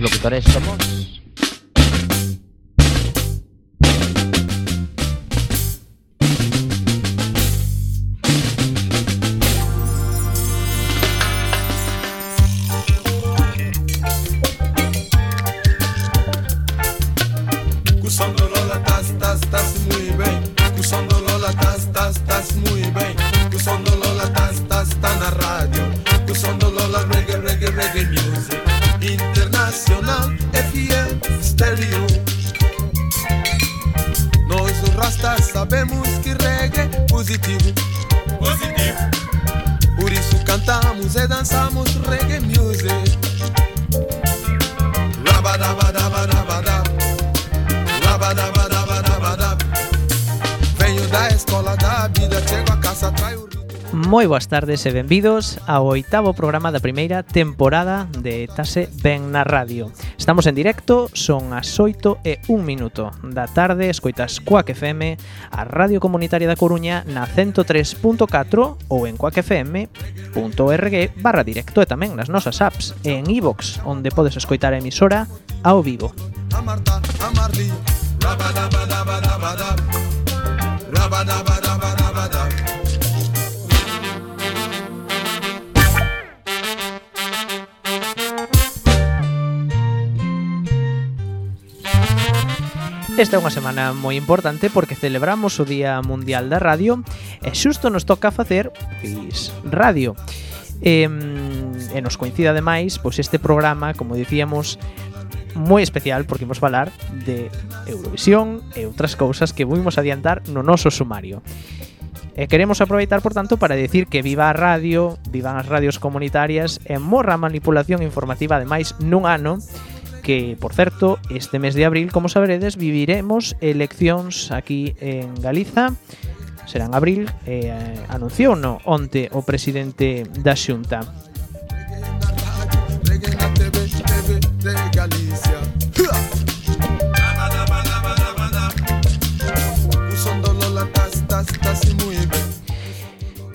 Os locutores somos... tardes e benvidos ao oitavo programa da primeira temporada de Tase Ben na Radio. Estamos en directo, son as 8 e 1 minuto da tarde, escoitas Coac FM, a Radio Comunitaria da Coruña na 103.4 ou en coacfm.org barra directo e tamén nas nosas apps e en iVox, e onde podes escoitar a emisora ao vivo. A Marta, a rabadabadabadabada, Esta é unha semana moi importante porque celebramos o Día Mundial da Radio e xusto nos toca facer pois, radio. E, e nos coincide ademais pois este programa, como dicíamos, moi especial porque imos falar de Eurovisión e outras cousas que vimos adiantar no noso sumario. E queremos aproveitar, por tanto, para decir que viva a radio, vivan as radios comunitarias e morra a manipulación informativa, ademais, nun ano que, por certo, este mes de abril, como saberedes, viviremos eleccións aquí en Galiza. Será en abril, eh, anunciou no onte o presidente da Xunta.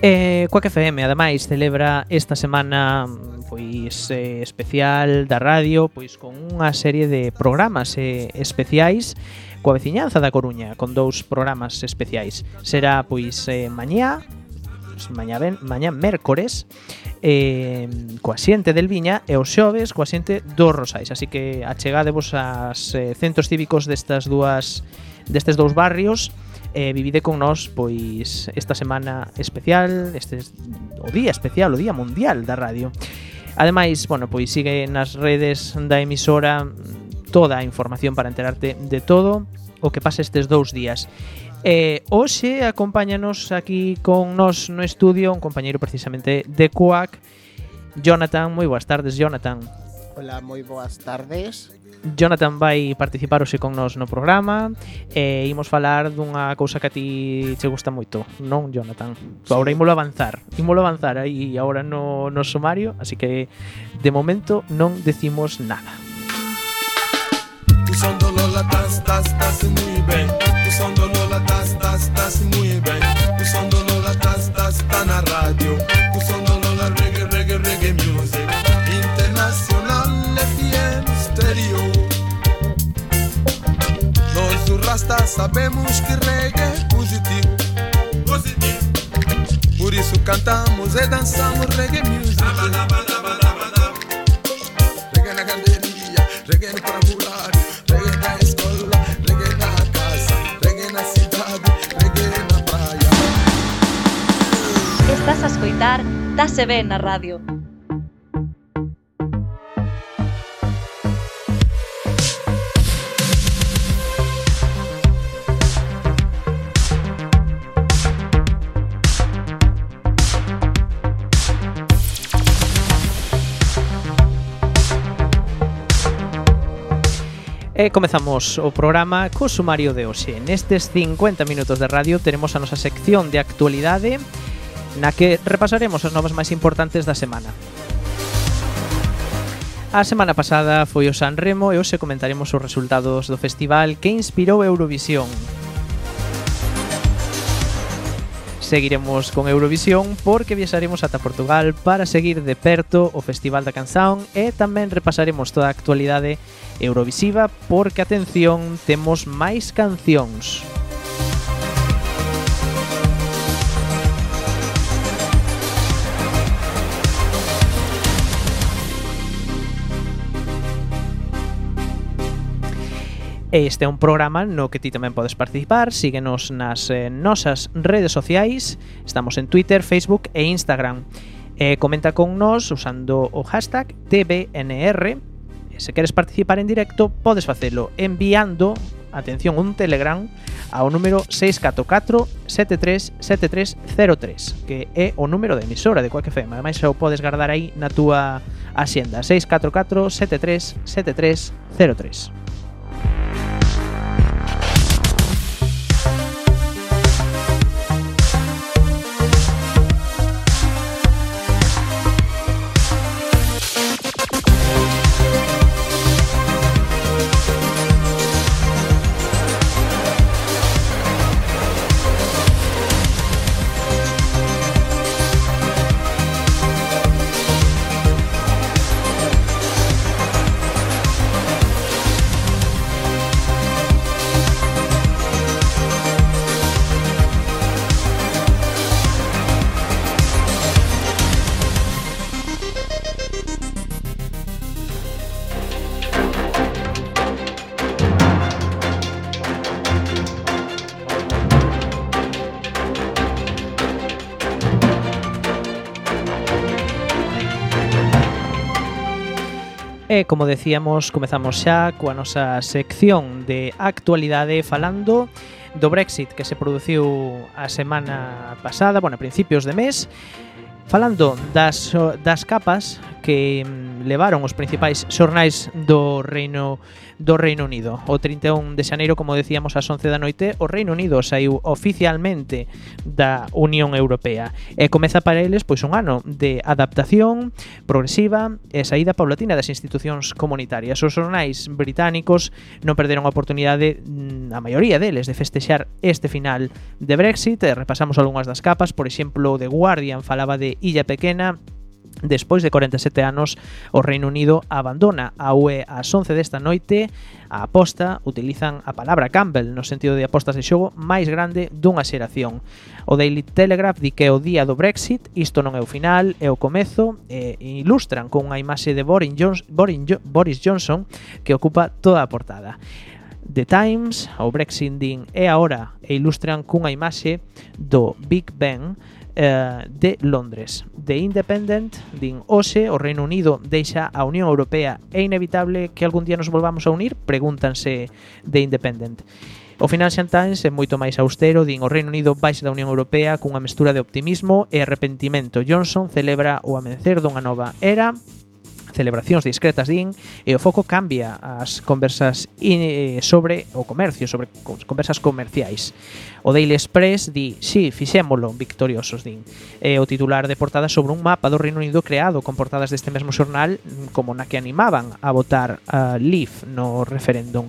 Eh, Coac FM, ademais, celebra esta semana pois eh, especial da radio, pois con unha serie de programas eh, especiais coa veciñanza da Coruña, con dous programas especiais. Será pois eh, mañá, pois, mañá, ben, mañá mércores eh, coa xente del Viña e os xoves coa xente dos Rosais así que achegádevos aos eh, centros cívicos destas dúas destes dous barrios eh, vivide con nós pois esta semana especial este o día especial, o día mundial da radio Ademais, bueno, pois sigue nas redes da emisora toda a información para enterarte de todo o que pasa estes dous días. E eh, hoxe acompáñanos aquí con nos no estudio un compañeiro precisamente de CUAC, Jonathan. Moi boas tardes, Jonathan. Ola, moi boas tardes. Jonathan vai participar hoxe con nós no programa e imos falar dunha cousa que a ti che gusta moito, non, Jonathan? Sí. Agora imolo avanzar, imolo avanzar aí agora no, no sumario, así que de momento non decimos nada. Usándolo Lola, tas, tas, tas, muy bien. sabemos que reggae é positivo. positivo. Por isso cantamos e dançamos reggae music. Daba, daba, daba, daba, daba. Reggae na galeria, reggae no parabulário, reggae na escola, reggae na casa, reggae na cidade, reggae na praia. Estás a escoitar Tase Ben na radio. E comezamos o programa co sumario de hoxe. Nestes 50 minutos de radio teremos a nosa sección de actualidade na que repasaremos as novas máis importantes da semana. A semana pasada foi o San Remo e hoxe comentaremos os resultados do festival que inspirou Eurovisión seguiremos con Eurovisión porque viaxaremos ata Portugal para seguir de perto o Festival da Canción e tamén repasaremos toda a actualidade eurovisiva porque, atención, temos máis cancións. Música E este é un programa no que ti tamén podes participar, síguenos nas eh, nosas redes sociais, estamos en Twitter, Facebook e Instagram. Eh, comenta con nós usando o hashtag TBNR. E se queres participar en directo, podes facelo enviando, atención, un Telegram ao número 644-737303, que é o número de emisora de Quack FM. Ademais, o podes guardar aí na túa axenda, 644-737303. E, como decíamos, comezamos xa coa nosa sección de actualidade falando do Brexit que se produciu a semana pasada, bueno, a principios de mes, Falando das, das capas que mm, levaron os principais xornais do Reino do Reino Unido. O 31 de xaneiro, como decíamos, ás 11 da noite, o Reino Unido saiu oficialmente da Unión Europea e comeza para eles pois un ano de adaptación progresiva e saída paulatina das institucións comunitarias. Os xornais británicos non perderon a oportunidade mm, a maioría deles de festexar este final de Brexit. E repasamos algunhas das capas, por exemplo, The Guardian falaba de Illa Pequena Despois de 47 anos, o Reino Unido abandona a UE ás 11 desta noite. A aposta utilizan a palabra Campbell no sentido de apostas de xogo máis grande dunha xeración. O Daily Telegraph di que o día do Brexit isto non é o final, é o comezo e ilustran con unha imaxe de Boris Johnson que ocupa toda a portada. The Times, o Brexit din é agora, e ilustran cunha imaxe do Big Ben eh, de Londres. The Independent din hoxe o Reino Unido deixa a Unión Europea é inevitable que algún día nos volvamos a unir? Pregúntanse The Independent. O Financial Times é moito máis austero, din o Reino Unido baixa da Unión Europea cunha mestura de optimismo e arrepentimento. Johnson celebra o amencer dunha nova era celebracións discretas din e o foco cambia as conversas in, sobre o comercio, sobre conversas comerciais. O Daily Express di, sí, fixémolo, victoriosos din. E o titular de portada sobre un mapa do Reino Unido creado con portadas deste mesmo xornal como na que animaban a votar a Leave no referéndum.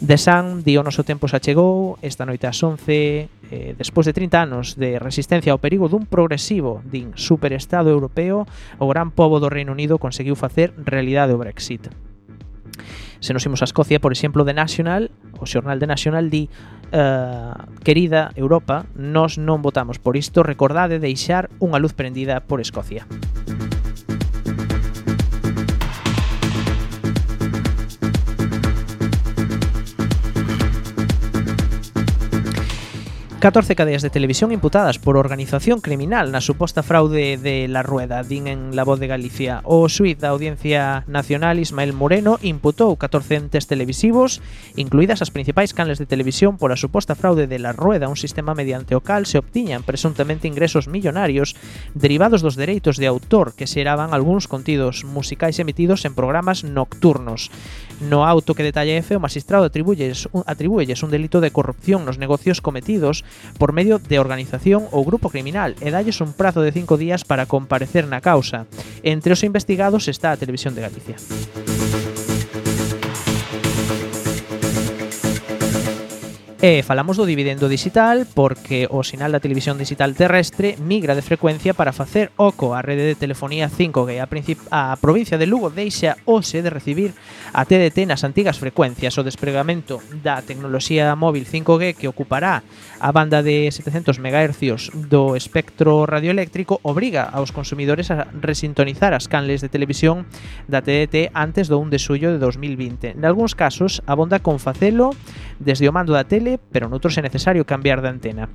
The Sun di o noso tempo xa chegou esta noite ás 11 eh, despois de 30 anos de resistencia ao perigo dun progresivo din superestado europeo o gran pobo do Reino Unido conseguiu facer realidade o Brexit Se nos imos a Escocia, por exemplo, de National, o xornal de National di uh, Querida Europa, nós non votamos por isto, recordade deixar unha luz prendida por Escocia. 14 cadeas de televisión imputadas por organización criminal na suposta fraude de La Rueda, din en La Voz de Galicia. O suiz da Audiencia Nacional Ismael Moreno imputou 14 entes televisivos, incluídas as principais canles de televisión pola suposta fraude de La Rueda, un sistema mediante o cal se obtiñan presuntamente ingresos millonarios derivados dos dereitos de autor que xeraban algúns contidos musicais emitidos en programas nocturnos. No auto que detalla F, o magistrado atribúyelles un, atribúyelles un delito de corrupción nos negocios cometidos por medio de organización ou grupo criminal e dalles un prazo de 5 días para comparecer na causa. Entre os investigados está a Televisión de Galicia. E falamos do dividendo digital porque o sinal da televisión digital terrestre migra de frecuencia para facer oco á rede de telefonía 5G. A, a provincia de Lugo deixa hoxe de recibir a TDT nas antigas frecuencias. O despregamento da tecnoloxía móvil 5G que ocupará a banda de 700 MHz do espectro radioeléctrico obriga aos consumidores a resintonizar as canles de televisión da TDT antes do 1 de xullo de 2020. En algúns casos, abonda con facelo desde o mando da tele pero en otros es necesario cambiar de antena.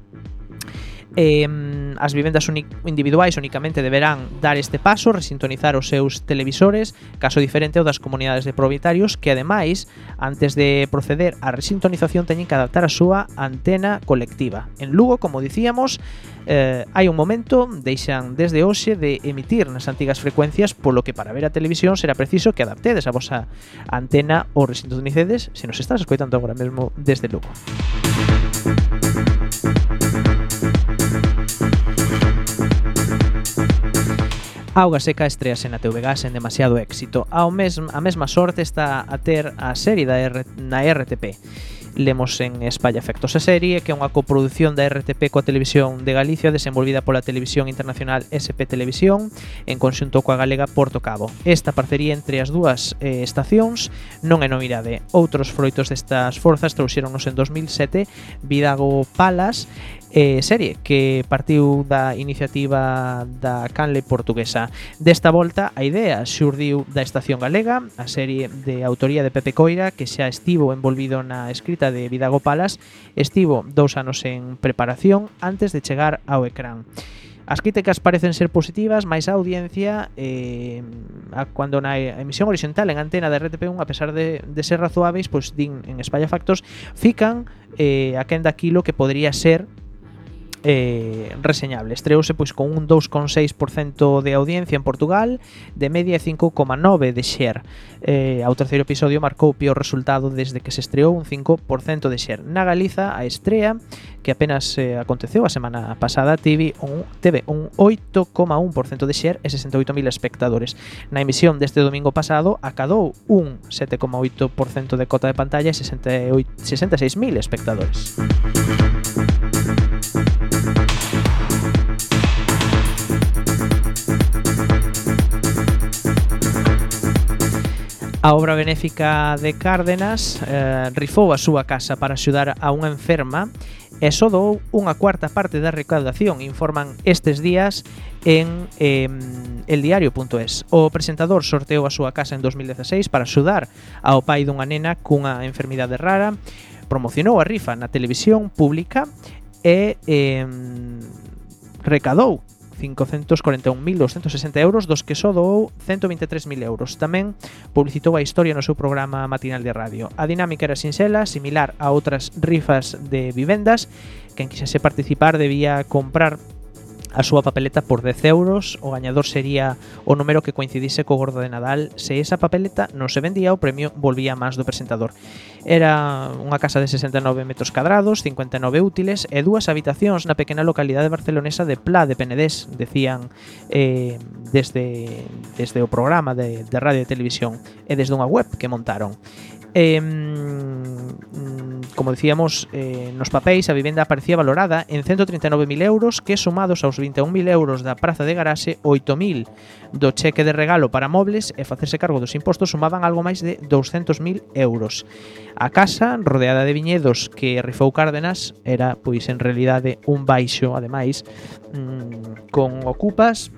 Eh, as vivendas individuais únicamente deberán dar este paso, resintonizar os seus televisores, caso diferente ao das comunidades de propietarios que ademais, antes de proceder á resintonización teñen que adaptar a súa antena colectiva. En Lugo, como dicíamos, eh, hai un momento, deixan desde hoxe de emitir nas antigas frecuencias, polo que para ver a televisión será preciso que adaptedes a vosa antena ou resintonicedes se nos estás escoitando agora mesmo desde Lugo. Música Auga Seca estrease na TVG sen demasiado éxito. Ao mesmo, a mesma sorte está a ter a serie da R, na RTP. Lemos en España Efectos a serie, que é unha coproducción da RTP coa Televisión de Galicia desenvolvida pola Televisión Internacional SP Televisión en conxunto coa galega Porto Cabo. Esta parcería entre as dúas eh, estacións non é novidade. Outros froitos destas forzas trouxeronos en 2007 Vidago Palas eh, serie que partiu da iniciativa da canle portuguesa. Desta volta, a idea xurdiu da Estación Galega, a serie de autoría de Pepe Coira, que xa estivo envolvido na escrita de Vidago Palas, estivo dous anos en preparación antes de chegar ao ecrán. As críticas parecen ser positivas, máis a audiencia eh, a cando na emisión horizontal en antena da RTP1, a pesar de, de ser razoáveis, pois din en España Factos, fican eh, a quen daquilo que podría ser eh, reseñable. Estreouse pois con un 2,6% de audiencia en Portugal, de media 5,9 de share. Eh, ao terceiro episodio marcou o peor resultado desde que se estreou un 5% de share. Na Galiza, a estrea que apenas eh, aconteceu a semana pasada TV un, TV un 8,1% de share e 68.000 espectadores. Na emisión deste domingo pasado acadou un 7,8% de cota de pantalla e 68, 66.000 espectadores. A obra benéfica de Cárdenas eh, rifou a súa casa para axudar a unha enferma e só dou unha cuarta parte da recaudación, informan estes días en eh, eldiario.es. O presentador sorteou a súa casa en 2016 para axudar ao pai dunha nena cunha enfermidade rara, promocionou a rifa na televisión pública e eh, recadou 541.260 euros, dos que só doou 123.000 euros. Tamén publicitou a historia no seu programa matinal de radio. A dinámica era sinxela, similar a outras rifas de vivendas. Quen quixese participar debía comprar a súa papeleta por 10 euros, o gañador sería o número que coincidise co gordo de Nadal. Se esa papeleta non se vendía, o premio volvía máis do presentador. Era unha casa de 69 metros cadrados, 59 útiles e dúas habitacións na pequena localidade barcelonesa de Pla de Penedés, decían eh, desde, desde o programa de, de radio e televisión e desde unha web que montaron. Eh, como decíamos, eh, nos papéis a vivenda aparecía valorada en 139.000 euros que sumados aos 21.000 euros da praza de garaxe, 8.000 do cheque de regalo para mobles e facerse cargo dos impostos sumaban algo máis de 200.000 euros. A casa, rodeada de viñedos que rifou Cárdenas, era pois en realidade un baixo, ademais, mmm, con ocupas,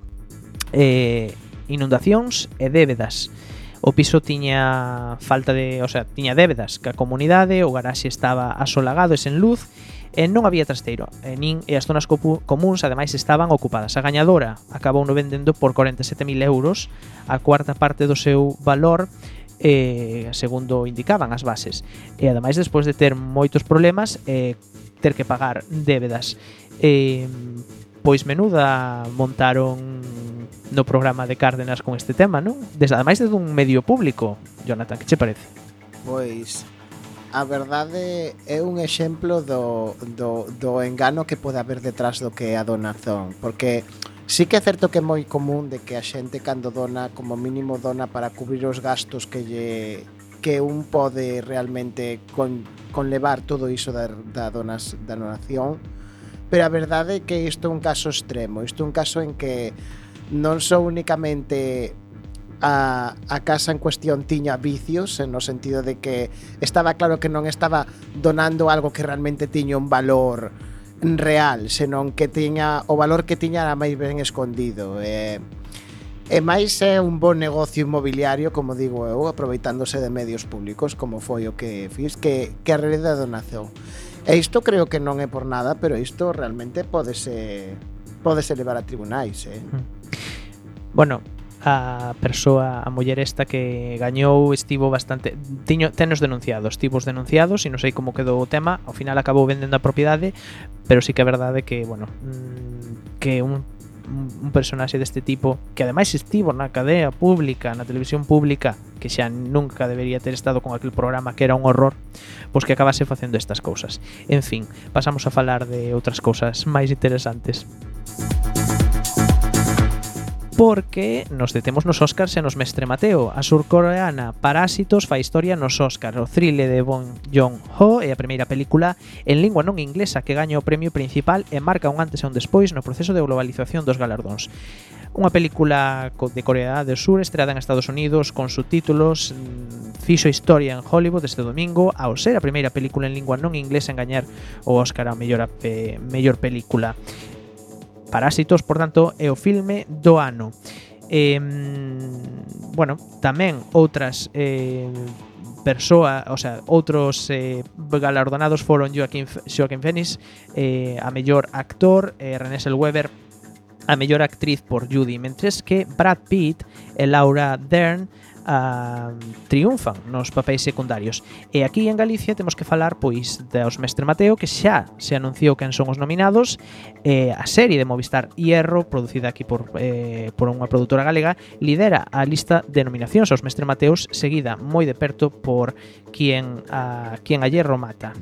eh, inundacións e débedas. O piso tiña falta de, o sea, tiña débedas ca comunidade, o garaxe estaba asolagado e sen luz, e non había trasteiro, e nin e as zonas comuns ademais estaban ocupadas. A gañadora acabou no vendendo por 47.000 euros, a cuarta parte do seu valor, eh, segundo indicaban as bases. E ademais, despois de ter moitos problemas, eh, ter que pagar débedas. Eh, pois menuda montaron no programa de Cárdenas con este tema, non? Desde ademais desde un medio público, Jonathan, que che parece? Pois a verdade é un exemplo do, do, do engano que pode haber detrás do que é a donación, porque Sí que é certo que é moi común de que a xente cando dona, como mínimo dona para cubrir os gastos que lle que un pode realmente con, conlevar todo iso da, da, donas, da donación, pero a verdade é que isto é un caso extremo, isto é un caso en que non só únicamente a, a casa en cuestión tiña vicios en no sentido de que estaba claro que non estaba donando algo que realmente tiña un valor real, senón que tiña o valor que tiña era máis ben escondido. Eh, E máis é un bon negocio inmobiliario, como digo eu, aproveitándose de medios públicos, como foi o que fiz, que, que a realidade donación E isto creo que non é por nada, pero isto realmente podese, podese levar a tribunais, eh? Mm bueno, a persoa, a muller esta que gañou estivo bastante tiño tenos denunciados, tivos denunciados e non sei como quedou o tema, ao final acabou vendendo a propiedade, pero sí que é verdade que, bueno, mm, que un un personaxe deste tipo que ademais estivo na cadea pública, na televisión pública, que xa nunca debería ter estado con aquel programa que era un horror, pois que acabase facendo estas cousas. En fin, pasamos a falar de outras cousas máis interesantes. Música porque nos detemos nos Óscar e nos mestre Mateo. A surcoreana Parásitos fa historia nos Óscar, o thriller de Bong Joon-ho é a primeira película en lingua non inglesa que gaña o premio principal e marca un antes e un despois no proceso de globalización dos galardóns. Unha película de Corea do Sur estreada en Estados Unidos con subtítulos mm, fixo historia en Hollywood este domingo ao ser a primeira película en lingua non inglesa en gañar o Óscar a mellor, a pe, eh, mellor película. Parásitos, por tanto, é o filme do ano. Eh, bueno, tamén outras eh, o sea, outros eh, galardonados foron Joaquín, Joaquín Phoenix, eh, a mellor actor, eh, René Zellweger, a mellor actriz por Judy, mentres que Brad Pitt e Laura Dern a, triunfan nos papéis secundarios. E aquí en Galicia temos que falar pois dos Mestre Mateo, que xa se anunciou quen son os nominados, eh, a serie de Movistar Hierro, producida aquí por, eh, por unha produtora galega, lidera a lista de nominacións aos Mestre Mateos, seguida moi de perto por Quien a, quien a Hierro Mata.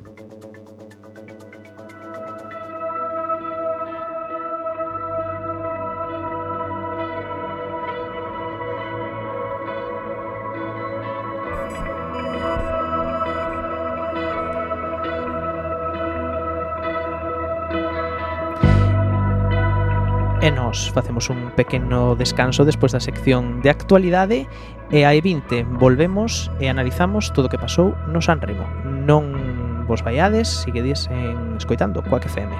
E nos facemos un pequeno descanso despois da sección de actualidade e a E20 volvemos e analizamos todo o que pasou no San Remo. Non vos vaiades, seguides en escoitando Coac FM.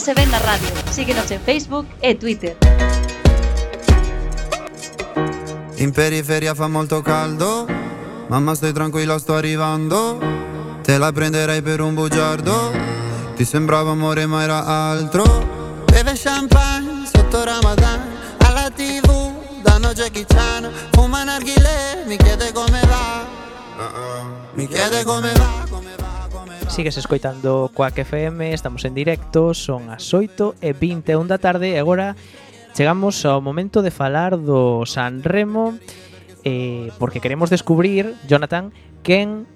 É Tase Ben na Radio. Síguenos en Facebook e Twitter. In periferia fa molto caldo, mamma stai tranquilla sto arrivando, te la prenderei per un bugiardo, ti sembrava amore ma era altro. Beve champagne sotto Ramadan, alla tv danno Jackie Chan, fuma narghile, mi chiede come va, mi chiede come va, come va. Sigues escoitando Coac FM, estamos en directo, son as 8 e 21 da tarde e agora chegamos ao momento de falar do San Remo eh, porque queremos descubrir, Jonathan, quen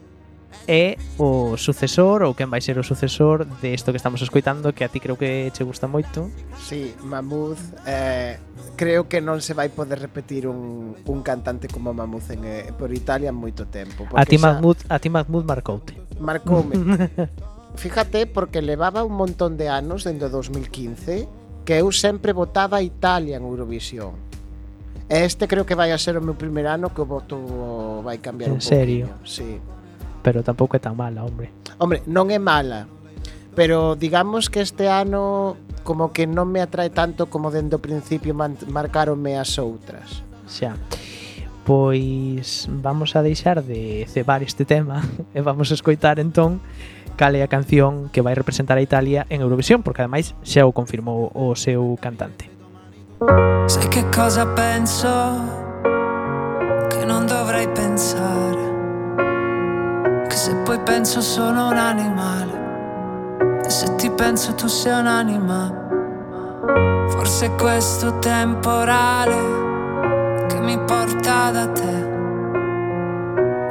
é o sucesor ou quen vai ser o sucesor de isto que estamos escoitando que a ti creo que che gusta moito. Si, sí, Mamuz eh, creo que non se vai poder repetir un, un cantante como Mamuz en, eh, por Italia en moito tempo a ti, xa... Mahmoud, a ti Mahmoud marcoute. Marcoume. Fíjate, porque levaba un montón de anos dende 2015 que eu sempre votaba a Italia en Eurovisión. E este creo que vai a ser o meu primeiro ano que o voto vai cambiar en un serio? Poquinho. Sí. Pero tampouco é tan mala, hombre. Hombre, non é mala. Pero digamos que este ano como que non me atrae tanto como dende o principio marcaronme as outras. Xa. Pois vamos a deixar de cebar este tema e vamos a escoitar entón cal é a canción que vai representar a Italia en Eurovisión, porque ademais xa o confirmou o seu cantante. Sai che cosa penso? Che non dovrei pensare. Che se poi penso sono un animale. E se ti penso tu sei un'anima. Forse questo temporale che mi porta da te.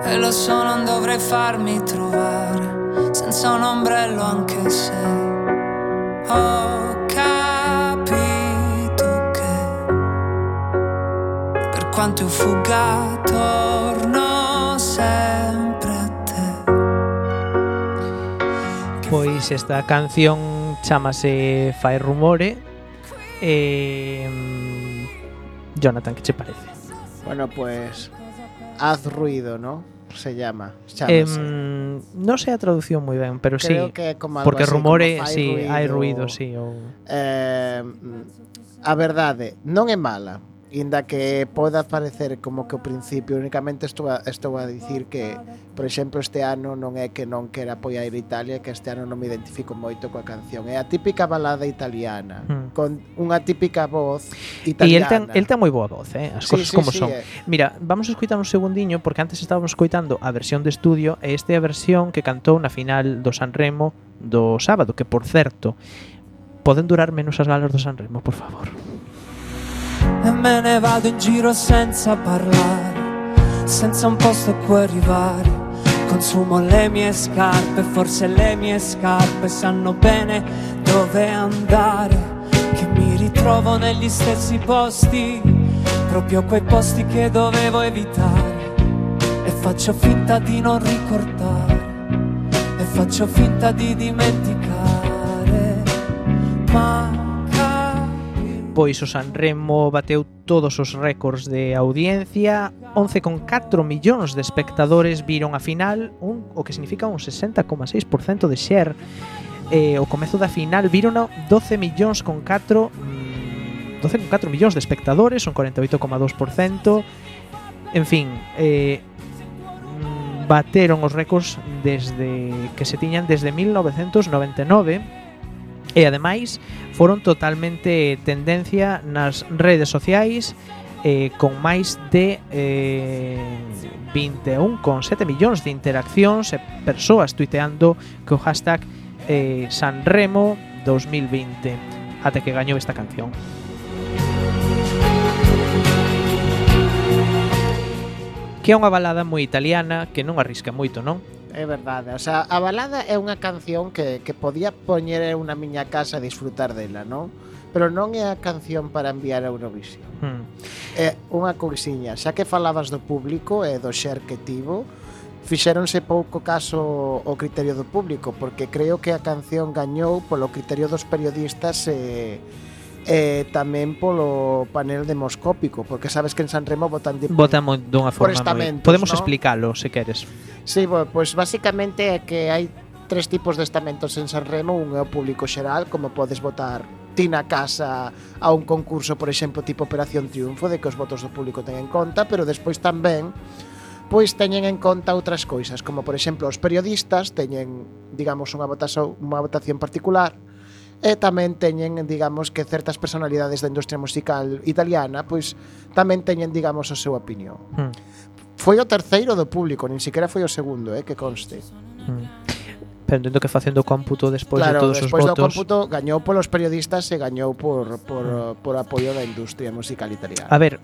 E lo so, non dovrei farmi trovare senza un ombrello anche se ho capito che per quanto io fugga torno sempre a te. Pois esta canción chamase Fai Rumore e mm, Jonathan, que che parece? Bueno, pues haz ruido, ¿no? Se llama. Eh, no se ha traducido muy bien, pero Creo sí. Que como algo porque así, rumore, como sí, ruido, hai ruido, sí. Ou... Eh, a verdade non é mala, inda que poda parecer como que ao principio únicamente estou a, estou a dicir que por exemplo este ano non é que non quera apoiar Italia que este ano non me identifico moito coa canción é a típica balada italiana mm. con unha típica voz italiana e el ten, el ten moi boa voz eh? as sí, cosas sí, como sí, son eh. mira, vamos a escutar un segundiño porque antes estábamos escuitando a versión de estudio e esta é a versión que cantou na final do Sanremo do sábado que por certo poden durar menos as galas do Sanremo por favor E me ne vado in giro senza parlare, senza un posto a cui arrivare. Consumo le mie scarpe, forse le mie scarpe sanno bene dove andare. Che mi ritrovo negli stessi posti, proprio quei posti che dovevo evitare. E faccio finta di non ricordare, e faccio finta di dimenticare. Ma Pois o Sanremo bateu todos os récords de audiencia, 11,4 millóns de espectadores viron a final, un, o que significa un 60,6% de share. Eh, o comezo da final viron 12 millóns con 4 12,4 mm, millóns de espectadores, un 48,2%. En fin, eh, mm, bateron os récords desde que se tiñan desde 1999 E ademais foron totalmente tendencia nas redes sociais eh, con máis de eh, 21,7 millóns de interaccións e persoas tuiteando co hashtag eh, Sanremo 2020 ata que gañou esta canción. Que é unha balada moi italiana que non arrisca moito, non? É verdade, o sea, a balada é unha canción que, que podía poñer en unha miña casa a disfrutar dela, non? Pero non é a canción para enviar a Eurovisión. Hmm. É unha cousiña, xa que falabas do público e do xer que tivo, fixéronse pouco caso o criterio do público, porque creo que a canción gañou polo criterio dos periodistas e... Eh, e tamén polo panel demoscópico, porque sabes que en San Remo votan de, votan dunha forma moi... Podemos ¿no? explicalo, se queres. Sí, pois pues basicamente é que hai tres tipos de estamentos en San Remo, un é o público xeral, como podes votar ti na casa a un concurso, por exemplo, tipo Operación Triunfo, de que os votos do público ten en conta, pero despois tamén pois teñen en conta outras cousas, como por exemplo os periodistas teñen, digamos, unha votación, unha votación particular, e tamén teñen, digamos, que certas personalidades da industria musical italiana, pois tamén teñen, digamos, a súa opinión. Hmm. Foi o terceiro do público, nin siquiera foi o segundo, eh, que conste. Mm. Pero entendo que facendo cómputo despois claro, de todos os votos... Claro, despois do cómputo gañou polos periodistas e gañou por, por, por apoio da industria musical italiana. A ver,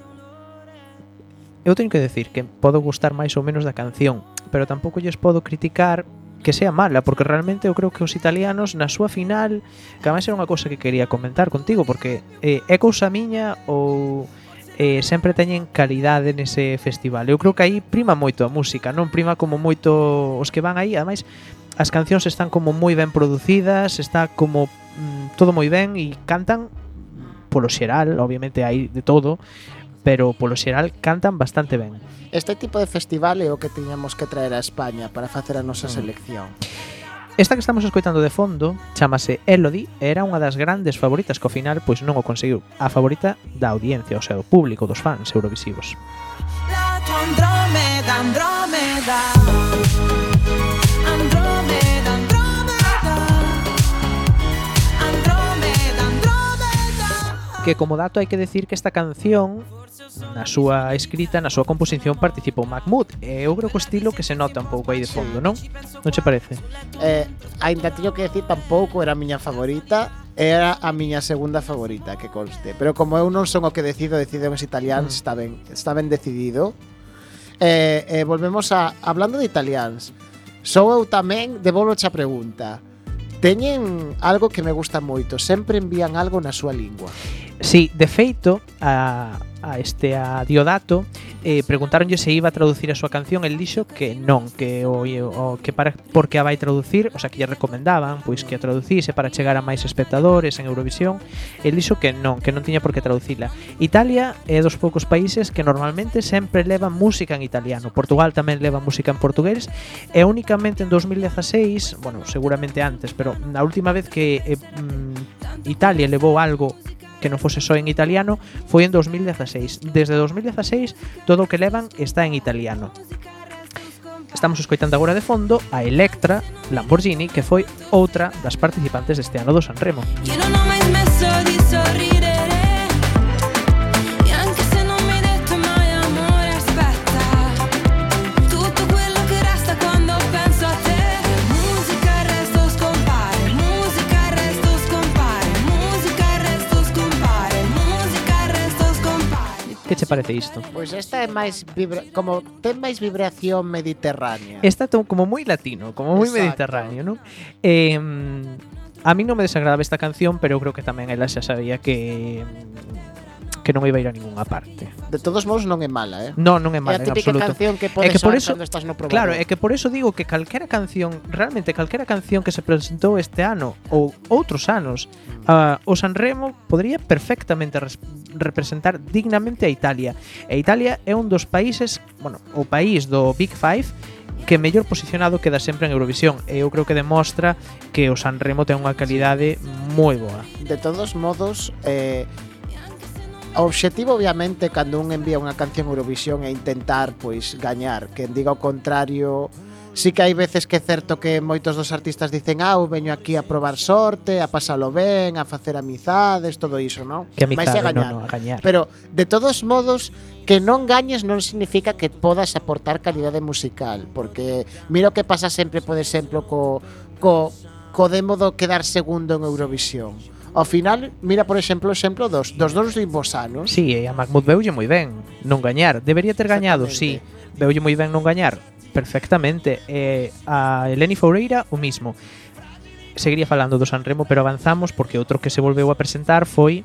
eu teño que decir que podo gustar máis ou menos da canción, pero tampouco lles podo criticar que sea mala, porque realmente eu creo que os italianos na súa final, que además era unha cousa que quería comentar contigo, porque eh, é cousa miña ou eh, sempre teñen calidade nese festival. Eu creo que aí prima moito a música, non prima como moito os que van aí, ademais as cancións están como moi ben producidas, está como mm, todo moi ben e cantan polo xeral, obviamente hai de todo, pero polo xeral cantan bastante ben. Este tipo de festival é o que tiñamos que traer a España para facer a nosa mm. selección. Esta que estamos escoitando de fondo chamase Elodie e era unha das grandes favoritas que ao final pois non o conseguiu. A favorita da audiencia, o sea, do público, dos fans eurovisivos. La Andrómeda, Andrómeda. que como dato hai que decir que esta canción na súa escrita, na súa composición participou Mahmoud e eu creo que o estilo que se nota un pouco aí de fondo, non? Non che parece? Eh, ainda teño que decir tampouco era a miña favorita era a miña segunda favorita, que conste. Pero como eu non son o que decido, deciden os italians, mm. está ben, está ben decidido. Eh, eh, volvemos a... Hablando de italians, sou eu tamén, devolvo a pregunta. Teñen algo que me gusta moito, sempre envían algo na súa lingua. Sí, de feito, a, a este a Diodato eh, preguntaronlle se iba a traducir a súa canción el dixo que non que o, o que para porque a vai traducir o sea que lle recomendaban pois que a traducise para chegar a máis espectadores en Eurovisión el dixo que non que non tiña por que traducila. Italia é dos poucos países que normalmente sempre leva música en italiano. Portugal tamén leva música en portugués e únicamente en 2016 bueno seguramente antes pero na última vez que eh, mm, Italia levou algo que non fose só en italiano, foi en 2016. Desde 2016, todo o que levan está en italiano. Estamos escoitando agora de fondo a Electra Lamborghini, que foi outra das participantes deste ano do Sanremo. Quiero Que che parece isto? Pois esta é máis vibra... como ten máis vibración mediterránea. Esta como moi latino, como moi mediterráneo, non? Eh, a mí non me desagradaba esta canción, pero eu creo que tamén ela xa sabía que que non iba a ir a ninguna parte. De todos modos non é mala, eh? Non, non é mala, é a típica en absoluto. canción que podes é que por eso, cando estás no programa. Claro, é que por eso digo que calquera canción, realmente calquera canción que se presentou este ano ou outros anos, uh, o Sanremo podría perfectamente representar dignamente a Italia. E Italia é un dos países, bueno, o país do Big Five que mellor posicionado queda sempre en Eurovisión e eu creo que demostra que o Sanremo ten unha calidade moi boa. De todos modos, eh, O obxectivo obviamente cando un envía unha canción Eurovisión é intentar pois gañar, que diga o contrario sí que hai veces que é certo que moitos dos artistas dicen ah, eu veño aquí a probar sorte, a pasalo ben, a facer amizades, todo iso, non? Que amizade, Mais a gañar. A gañar. Pero, de todos modos, que non gañes non significa que podas aportar calidade musical, porque mira o que pasa sempre, por exemplo, co, co, co demo do quedar segundo en Eurovisión Ao final, mira, por exemplo, o exemplo dos, dos dos últimos anos. Sí, e a Mahmoud veulle moi ben non gañar. Debería ter gañado, sí. Veulle moi ben non gañar. Perfectamente. E a Eleni Foureira o mismo. Seguiría falando do Sanremo, pero avanzamos porque outro que se volveu a presentar foi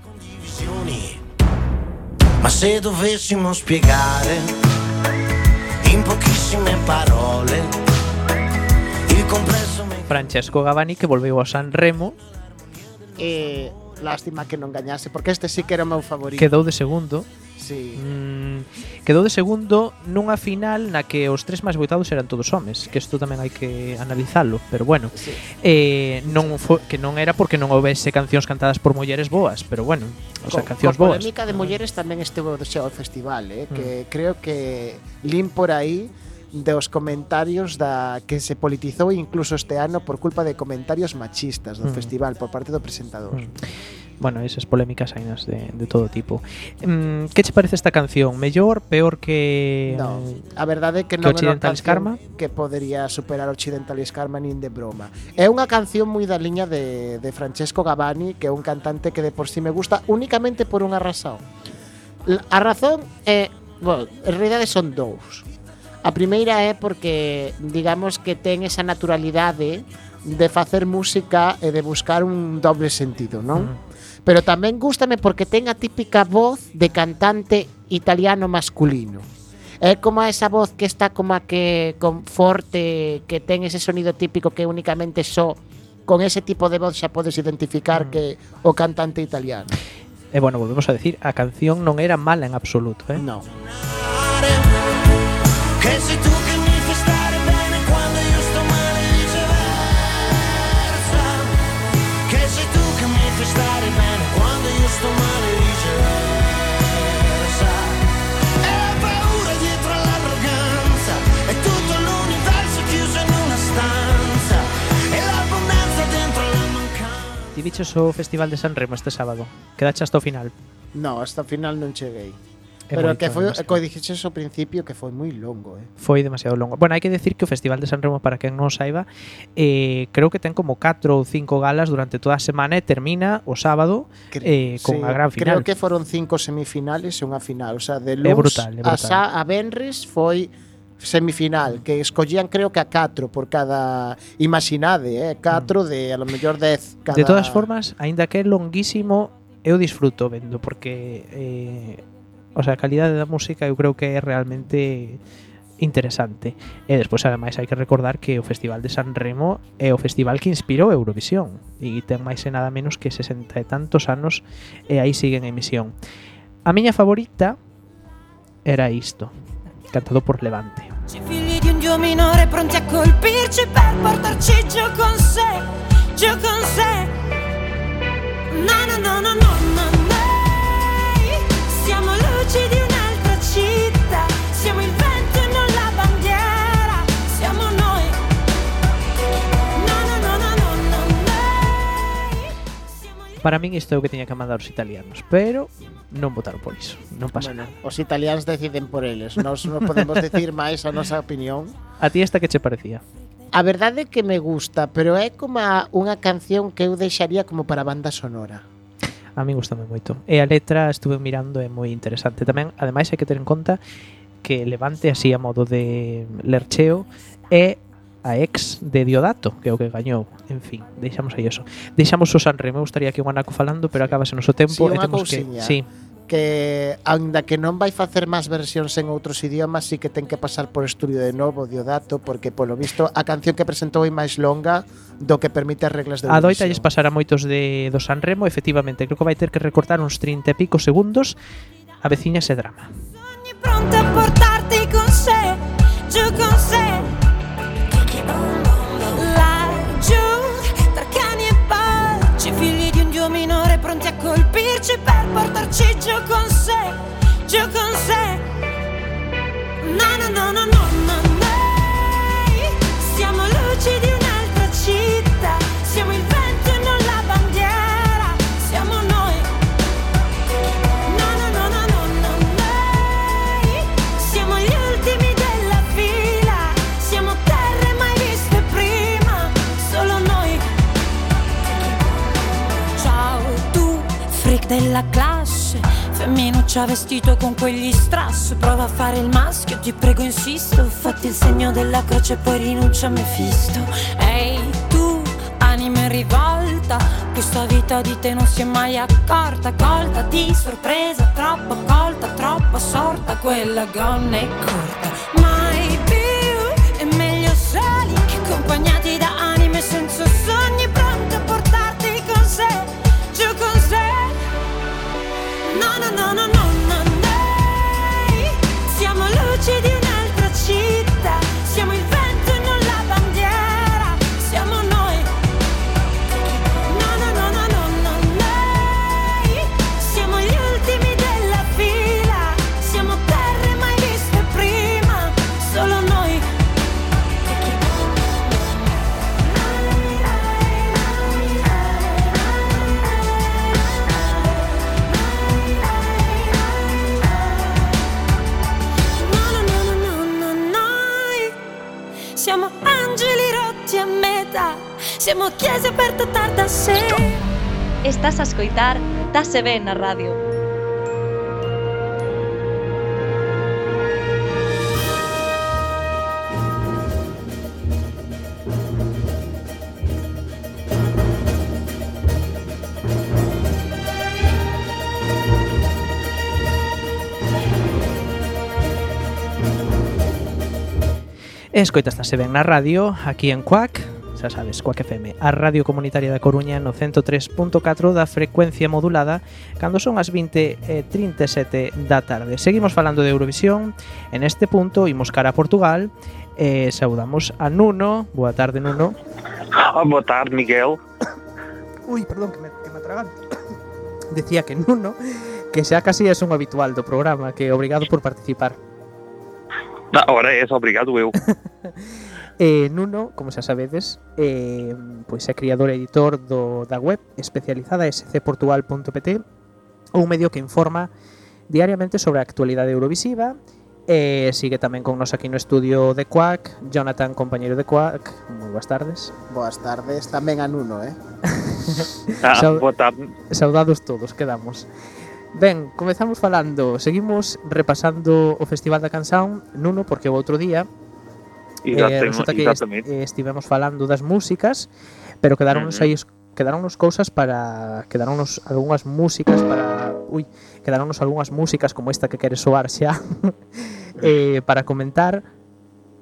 Ma se dovessimo spiegare in pochissime parole il complesso Francesco Gavani que volveu ao Sanremo e lástima que non gañase, porque este sí que era o meu favorito. Quedou de segundo. Sí. Mm, quedou de segundo nunha final na que os tres máis votados eran todos homes, que isto tamén hai que analizalo, pero bueno. Sí. Eh, non fo, que non era porque non houvese cancións cantadas por mulleres boas, pero bueno, o sea, cancións boas. A polémica de mulleres tamén este o festival, eh, que mm. creo que Lim por aí dos comentarios da que se politizou incluso este ano por culpa de comentarios machistas do mm. festival por parte do presentador. Mm bueno, esas polémicas hai nas de, de todo tipo. Mm, que che parece esta canción? Mellor, peor que No, mm, a verdade é que, que non é unha canción Karma? que podería superar Occidentalis Karma nin de broma. É unha canción moi da liña de, de Francesco Gavani, que é un cantante que de por si sí me gusta únicamente por unha razón. A razón é, bueno, en realidade son dous A primeira é porque digamos que ten esa naturalidade de facer música e de buscar un doble sentido, non? Mm. Pero tamén gústame porque ten a típica voz de cantante italiano masculino. É como esa voz que está como a que con forte, que ten ese sonido típico que únicamente só con ese tipo de voz xa podes identificar mm. que o cantante italiano. E bueno, volvemos a decir, a canción non era mala en absoluto, eh? No. Che sei tu che mi fai stare bene quando io sto male e viceversa Che sei tu che mi fai stare bene quando io sto male e viceversa E la paura dietro all'arroganza È tutto l'universo chiuso in una stanza E l'abbondanza dentro la mancanza Ti biches o Festival de San Remo este sábado. Quedache hasta o final. No, hasta o final non cheguei. É Pero que foi, demasiado. co dixeches ao principio que foi moi longo, eh. Foi demasiado longo. Bueno, hai que decir que o Festival de San Remo, para quen non saiba, eh, creo que ten como 4 ou 5 galas durante toda a semana e termina o sábado eh, con sí, a gran final. Creo que foron 5 semifinales e unha final. O sea, de luz é brutal, é brutal. a, Sa, a Benres foi semifinal que escollían creo que a 4 por cada imaginade, eh, 4 mm. de a lo mellor 10 cada De todas formas, aínda que é longuísimo, eu disfruto vendo porque eh, O sea, a calidade da música eu creo que é realmente interesante. Eh, e despois, ademais, hai que recordar que o Festival de San Remo é o festival que inspirou Eurovisión e ten máis e nada menos que 60 e tantos anos e aí siguen en emisión. A miña favorita era isto, cantado por Levante. Ci figli di un dio minore pronti a colpirci per portarci giù con sé, giù con sé. No, no, no, no, no, no. Para min isto é o que tiña que mandar os italianos, pero non votaron por iso, non pasa Bueno, nada. os italianos deciden por eles, nós non podemos decir máis a nosa opinión. A ti esta que che parecía? A verdade é que me gusta, pero é como unha canción que eu deixaría como para banda sonora. a mí gustame moito. E a letra estuve mirando é moi interesante tamén. Ademais hai que ter en conta que Levante así a modo de lercheo é a ex de Diodato, que é o que gañou. En fin, deixamos aí eso. Deixamos o Sanremo, me gustaría que un anaco falando, pero acabase noso tempo sí, e temos que... Sí, que aínda que non vai facer máis versións en outros idiomas, sí que ten que pasar por estudio de novo Diodato, porque polo visto a canción que presentou é máis longa do que permite as reglas de A doita lles pasará moitos de do Sanremo, efectivamente, creo que vai ter que recortar uns 30 e pico segundos. A veciña ese drama. Soñi pronta a portarti con sé colpirci per portarci giù con sé, giù con sé. No, no, no, no, no, della classe, femminuccia vestito con quegli strass, prova a fare il maschio, ti prego insisto, fatti il segno della croce poi rinuncia a Mefisto. Ehi tu, anima in rivolta, questa vita di te non si è mai accorta, colta di sorpresa, troppo colta, troppo sorta, quella gonna è corta. Mai escoitar Tase Ben na radio. E escoitastase ben na radio, aquí en Cuac, xa sabes, coa FM, a Radio Comunitaria da Coruña no 103.4 da frecuencia modulada cando son as 20.37 da tarde. Seguimos falando de Eurovisión, en este punto imos cara a Portugal e saudamos a Nuno. Boa tarde, Nuno. Oh, boa tarde, Miguel. Ui, perdón, que me, que me atraganto. Decía que Nuno, que xa casi é un habitual do programa, que obrigado por participar. Ah, ora é, obrigado eu. Eh, Nuno, como xa sabedes, eh, pois é criador e editor do, da web especializada scportugal.pt un medio que informa diariamente sobre a actualidade eurovisiva e eh, sigue tamén con nos aquí no estudio de Quack Jonathan, compañeiro de Quack. Moi boas tardes. Boas tardes, tamén a Nuno, eh? ah, Sau Saudados todos, quedamos. Ben, comezamos falando, seguimos repasando o Festival da Canción Nuno, porque o outro día Exactamente, eh, resulta que. Est eh, estivemos falando das músicas, pero quedáronnos uh -huh. quedaron quedáronnos cousas para quedáronnos algunhas músicas para ui, quedáronnos algunhas músicas como esta que queres soar xa eh, para comentar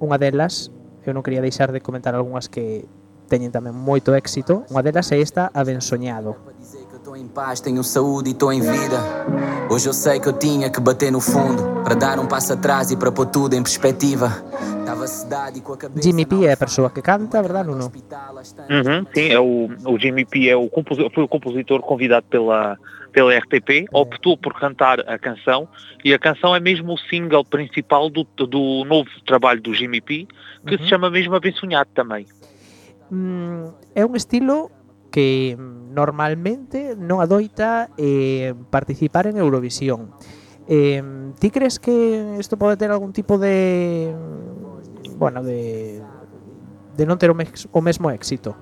unha delas eu non quería deixar de comentar algunhas que teñen tamén moito éxito unha delas é esta Abensoñado Tô em paz, tenho saúde e tô em vida. Hoje eu sei que eu tinha que bater no fundo para dar um passo atrás e para pôr tudo em perspectiva. Tava cidade com a cabeça Jimmy P é a persoa que canta, verdad, Nuno? Uhum, sim, é o, o Jimmy P é o foi o compositor convidado pela, pela RTP, optou por cantar a canção e a canção é mesmo o single principal do, do novo trabalho do Jimmy P, que se chama mesmo Abençonhado também. Mm, é un estilo que normalmente non adoita eh, participar en Eurovisión. Eh, ti crees que isto pode ter algún tipo de bueno, de de non ter o, mex, o mesmo éxito?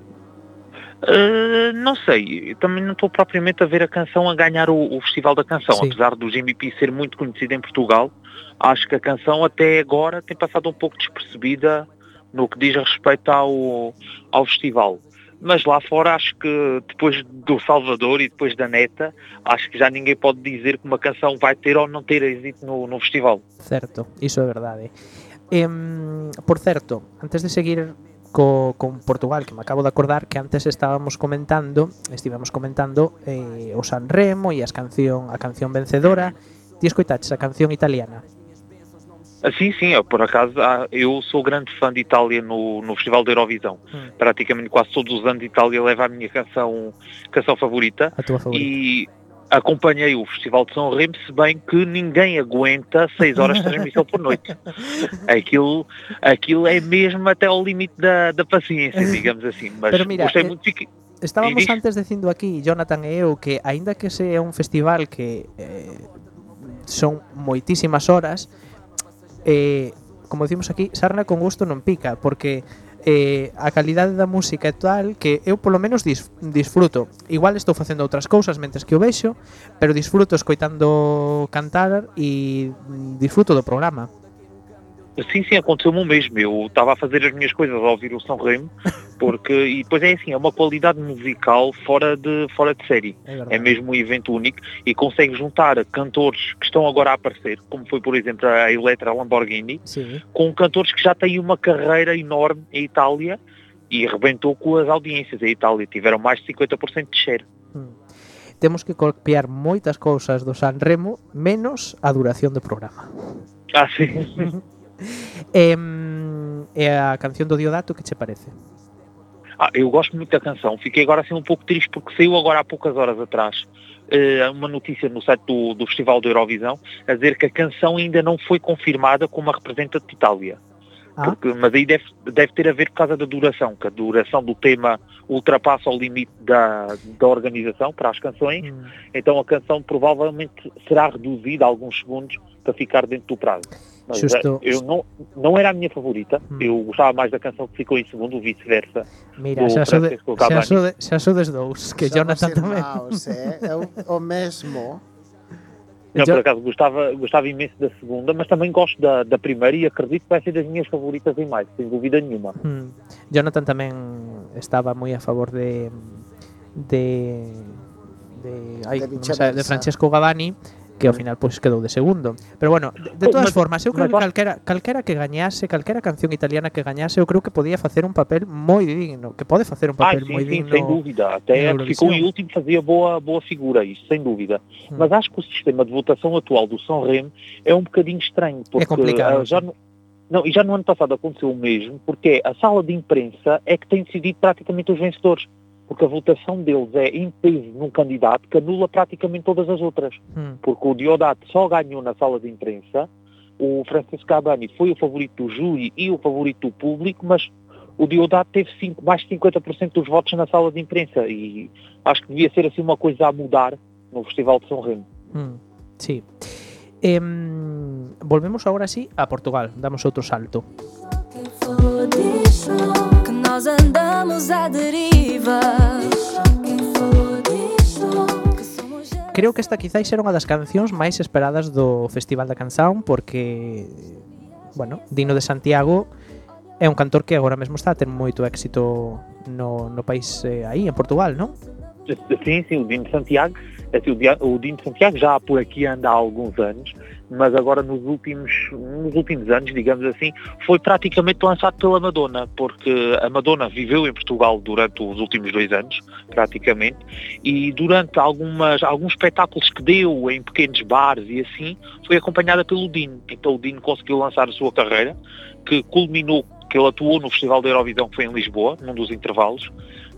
Uh, não sei, também não estou propriamente a ver a canção a ganhar o, o Festival da Canção, Sim. apesar do Jimmy P ser muito conhecido em Portugal, acho que a canção até agora tem passado um pouco despercebida no que diz respeito ao, ao festival. Mas lá fora acho que depois do Salvador e depois da Neta, acho que já ninguém pode dizer que uma canção vai ter ou não ter êxito no, no festival. Certo, iso é verdade. Por certo, antes de seguir co, con Portugal, que me acabo de acordar que antes estábamos comentando, estivemos comentando eh, o San Remo e as canción, a canción vencedora. Ti escoitaches a canción italiana? Ah, Sim, sim, eu, por acaso ah, eu sou grande fã de Itália no, no Festival da Eurovisão. Hum. Praticamente quase todos os anos Itália leva a minha canção, canção favorita A tua favorita? e acompanhei o Festival de São Remo, se bem que ninguém aguenta 6 horas de transmissão por noite. Aquilo, aquilo é mesmo até ao limite da, da paciência, digamos assim. Mas Pero mira, gostei eh, muito. Fiquei, Estábamos antes dicindo aquí, Jonathan e eu, que aínda que sea un festival que eh, son moitísimas horas, eh, como dicimos aquí, sarna con gusto non pica, porque eh, a calidade da música é tal que eu polo menos dis, disfruto. Igual estou facendo outras cousas mentres que o vexo, pero disfruto escoitando cantar e disfruto do programa. Sim, sim, aconteceu-me o mesmo. Eu estava a fazer as minhas coisas ao ouvir o São Remo, porque, e depois é assim, é uma qualidade musical fora de, fora de série. É. É mesmo um evento único e consegue juntar cantores que estão agora a aparecer, como foi, por exemplo, a Eletra Lamborghini, Sim. com cantores que já têm uma carreira enorme em Itália e arrebentou com as audiências em Itália. Tiveram mais de 50% de share. Mm. Temos que copiar moitas cousas do San Remo, menos a duración do programa. Ah, sim. E a canción do Diodato que che parece? Ah, eu gosto muito da canção. Fiquei agora assim um pouco triste porque saiu agora há poucas horas atrás eh, uma notícia no site do, do Festival da Eurovisão a dizer que a canção ainda não foi confirmada como a representante de Itália. Ah. Porque, mas aí deve, deve ter a ver por causa da duração, que a duração do tema ultrapassa o limite da, da organização para as canções, Hum. então a canção provavelmente será reduzida a alguns segundos para ficar dentro do prazo. Justo. Eu não, não era a minha favorita. Hum. Eu gostava mais da canção que ficou em segundo, o vice-versa. Mira, xa sodes xa sode, xa sodes dous, que Somos Jonathan tamén. Irmãos, é, é o, o mesmo. Eu, por acaso, gostava, gostava imenso da segunda, mas também gosto da, da primeira e acredito que vai ser das minhas favoritas em mais, sem dúvida nenhuma. Hum. Jonathan tamén estaba moi a favor de de de, ai, de, no de Francesco Gavani, que ao final pois quedou de segundo. Pero bueno, de, de todas Mas- formas, eu creo que calquera calquera que gañase, calquera canción italiana que gañase, eu creo que podía facer un papel moi digno, que pode facer un Ah, papel sim, moi sim, digno. sem dúvida. Até ficou em último fazia boa, boa figura, isso, sem dúvida. Hum. Mas acho que o sistema de votação atual do São Remo é um bocadinho estranho. Porque, complicado, ah, já no, não, e já no ano passado aconteceu o mesmo, porque a sala de imprensa é que tem decidido praticamente os vencedores. Porque a votação deles é em peso num candidato que anula praticamente todas as outras. Mm. porque o Diodato só ganhou na sala de imprensa, o Francisco Cabani foi o favorito do júri e o favorito do público, mas o Diodato teve cinco, mais de 50% dos votos na sala de imprensa e acho que devia ser assim uma coisa a mudar no Festival de São Remo. Mm, sí. Em, volvemos agora sí a Portugal, damos outro salto. nós andamos à deriva. Creo que esta quizáis era unha das cancións máis esperadas do Festival da Canción porque, bueno, Dino de Santiago é un cantor que agora mesmo está a ter moito éxito no, no país eh, aí, en Portugal, non? Sí, sí, o Dino Santiago assim, o, Dino de Santiago já por aqui anda há alguns anos, mas agora nos últimos, nos últimos anos, digamos assim, foi praticamente lançado pela Madonna, porque a Madonna viveu em Portugal durante os últimos dois anos, praticamente, e durante algumas, alguns espetáculos que deu em pequenos bares e assim, foi acompanhada pelo Dino. Então o Dino conseguiu lançar a sua carreira, que culminou, que ele atuou no Festival da Eurovisão, que foi em Lisboa, num dos intervalos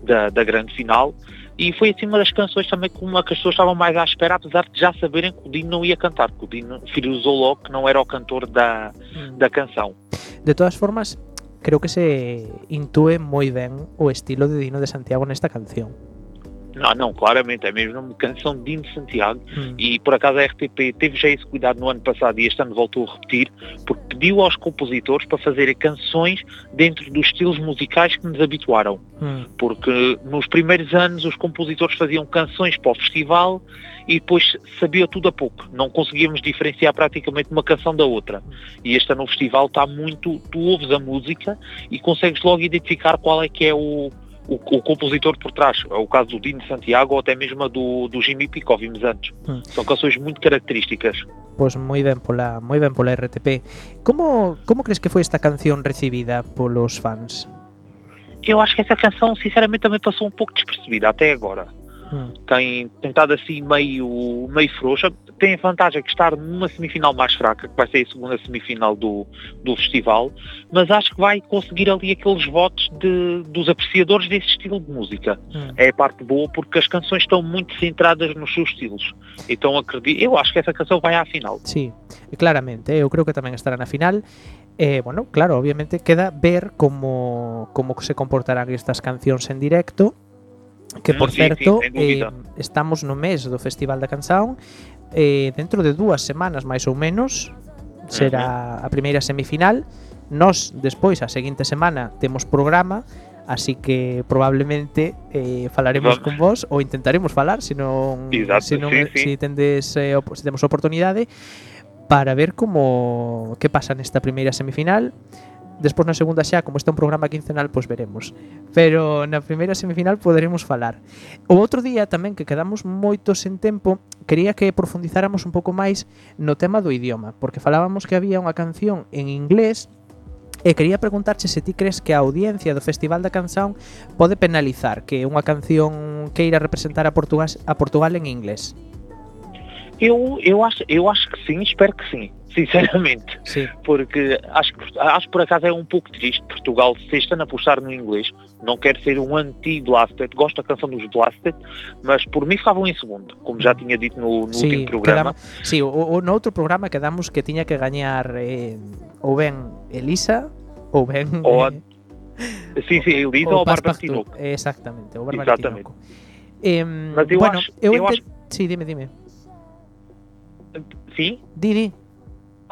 da, da grande final, e foi assim uma das canções também que uma que as pessoas estavam mais à espera, apesar de já saberem que o Dino não ia cantar, que o Dino filosou logo que não era o cantor da, da canção. De todas formas, creo que se intúe moi ben o estilo de Dino de Santiago nesta canción. Não, não, claramente, é mesmo uma canção de Dino Santiago Mm. e por acaso a RTP teve já esse cuidado no ano passado e este ano voltou a repetir, porque pediu aos compositores para fazerem canções dentro dos estilos musicais que nos habituaram. Mm. porque nos primeiros anos os compositores faziam canções para o festival e depois sabia tudo a pouco. Não conseguíamos diferenciar praticamente uma canção da outra. E este ano o festival está muito, tu ouves a música e consegues logo identificar qual é que é o, o, o compositor por trás. É o caso do Dino Santiago ou até mesmo a do, do Jimmy Pico, ouvimos antes. Hum. São canções muito características. Pois moi ben pola, moi ben pola RTP. Como como crees que foi esta canción recibida polos fans? Eu acho que essa canção, sinceramente, também passou um pouco despercebida até agora. Mm. tem, estado assim meio, meio frouxa. Tem a vantagem de estar numa semifinal mais fraca, que vai ser a segunda semifinal do, do festival, mas acho que vai conseguir ali aqueles votos de, dos apreciadores desse estilo de música. Mm. É a parte boa porque as canções estão muito centradas nos seus estilos. Então acredito, eu acho que essa canção vai à final. Sí, claramente, eh, eu creo que tamén estará na final. Eh, bueno, claro, obviamente queda ver como como se comportarán estas cancións en directo. Que Mm, por sí, certo, sí, eh, estamos no mes do Festival da Canção. eh, dentro de dúas semanas máis ou menos será a primeira semifinal Nos despois a seguinte semana temos programa Así que probablemente eh, falaremos no. con vos ou intentaremos falar se non Exacto, se non sí, sí. se tendes eh, op se temos oportunidade para ver como que pasa nesta primeira semifinal Despois na segunda xa, como está un programa quincenal, pois veremos. Pero na primeira semifinal poderemos falar. O outro día tamén que quedamos moitos en tempo, quería que profundizáramos un pouco máis no tema do idioma, porque falábamos que había unha canción en inglés E quería preguntarche se ti crees que a audiencia do Festival da Canción pode penalizar que unha canción queira representar a Portugal, a Portugal en inglés. Eu, eu, acho, eu acho que sim, espero que sim. Sinceramente. Sí. porque acho que acho por acaso é um pouco triste Portugal se este ano apostar no inglês não quero ser um anti-Blasted gosto da canção dos Blasted mas por mim ficavam em segundo como já tinha dito no, no Sí, último programa quedamos, sí, o, o no outro programa quedamos que tiña que gañar eh, ou ben Elisa Ou ben Ou a- eh, Sim, sim, a Elisa ou a Bárbara Passepartout. Tinoco. Exactamente, o Bárbara Exatamente. Tinoco. Em, Mas eu bueno, acho- eu, eu acho- Sí, dime, dime. Sim? Di, di.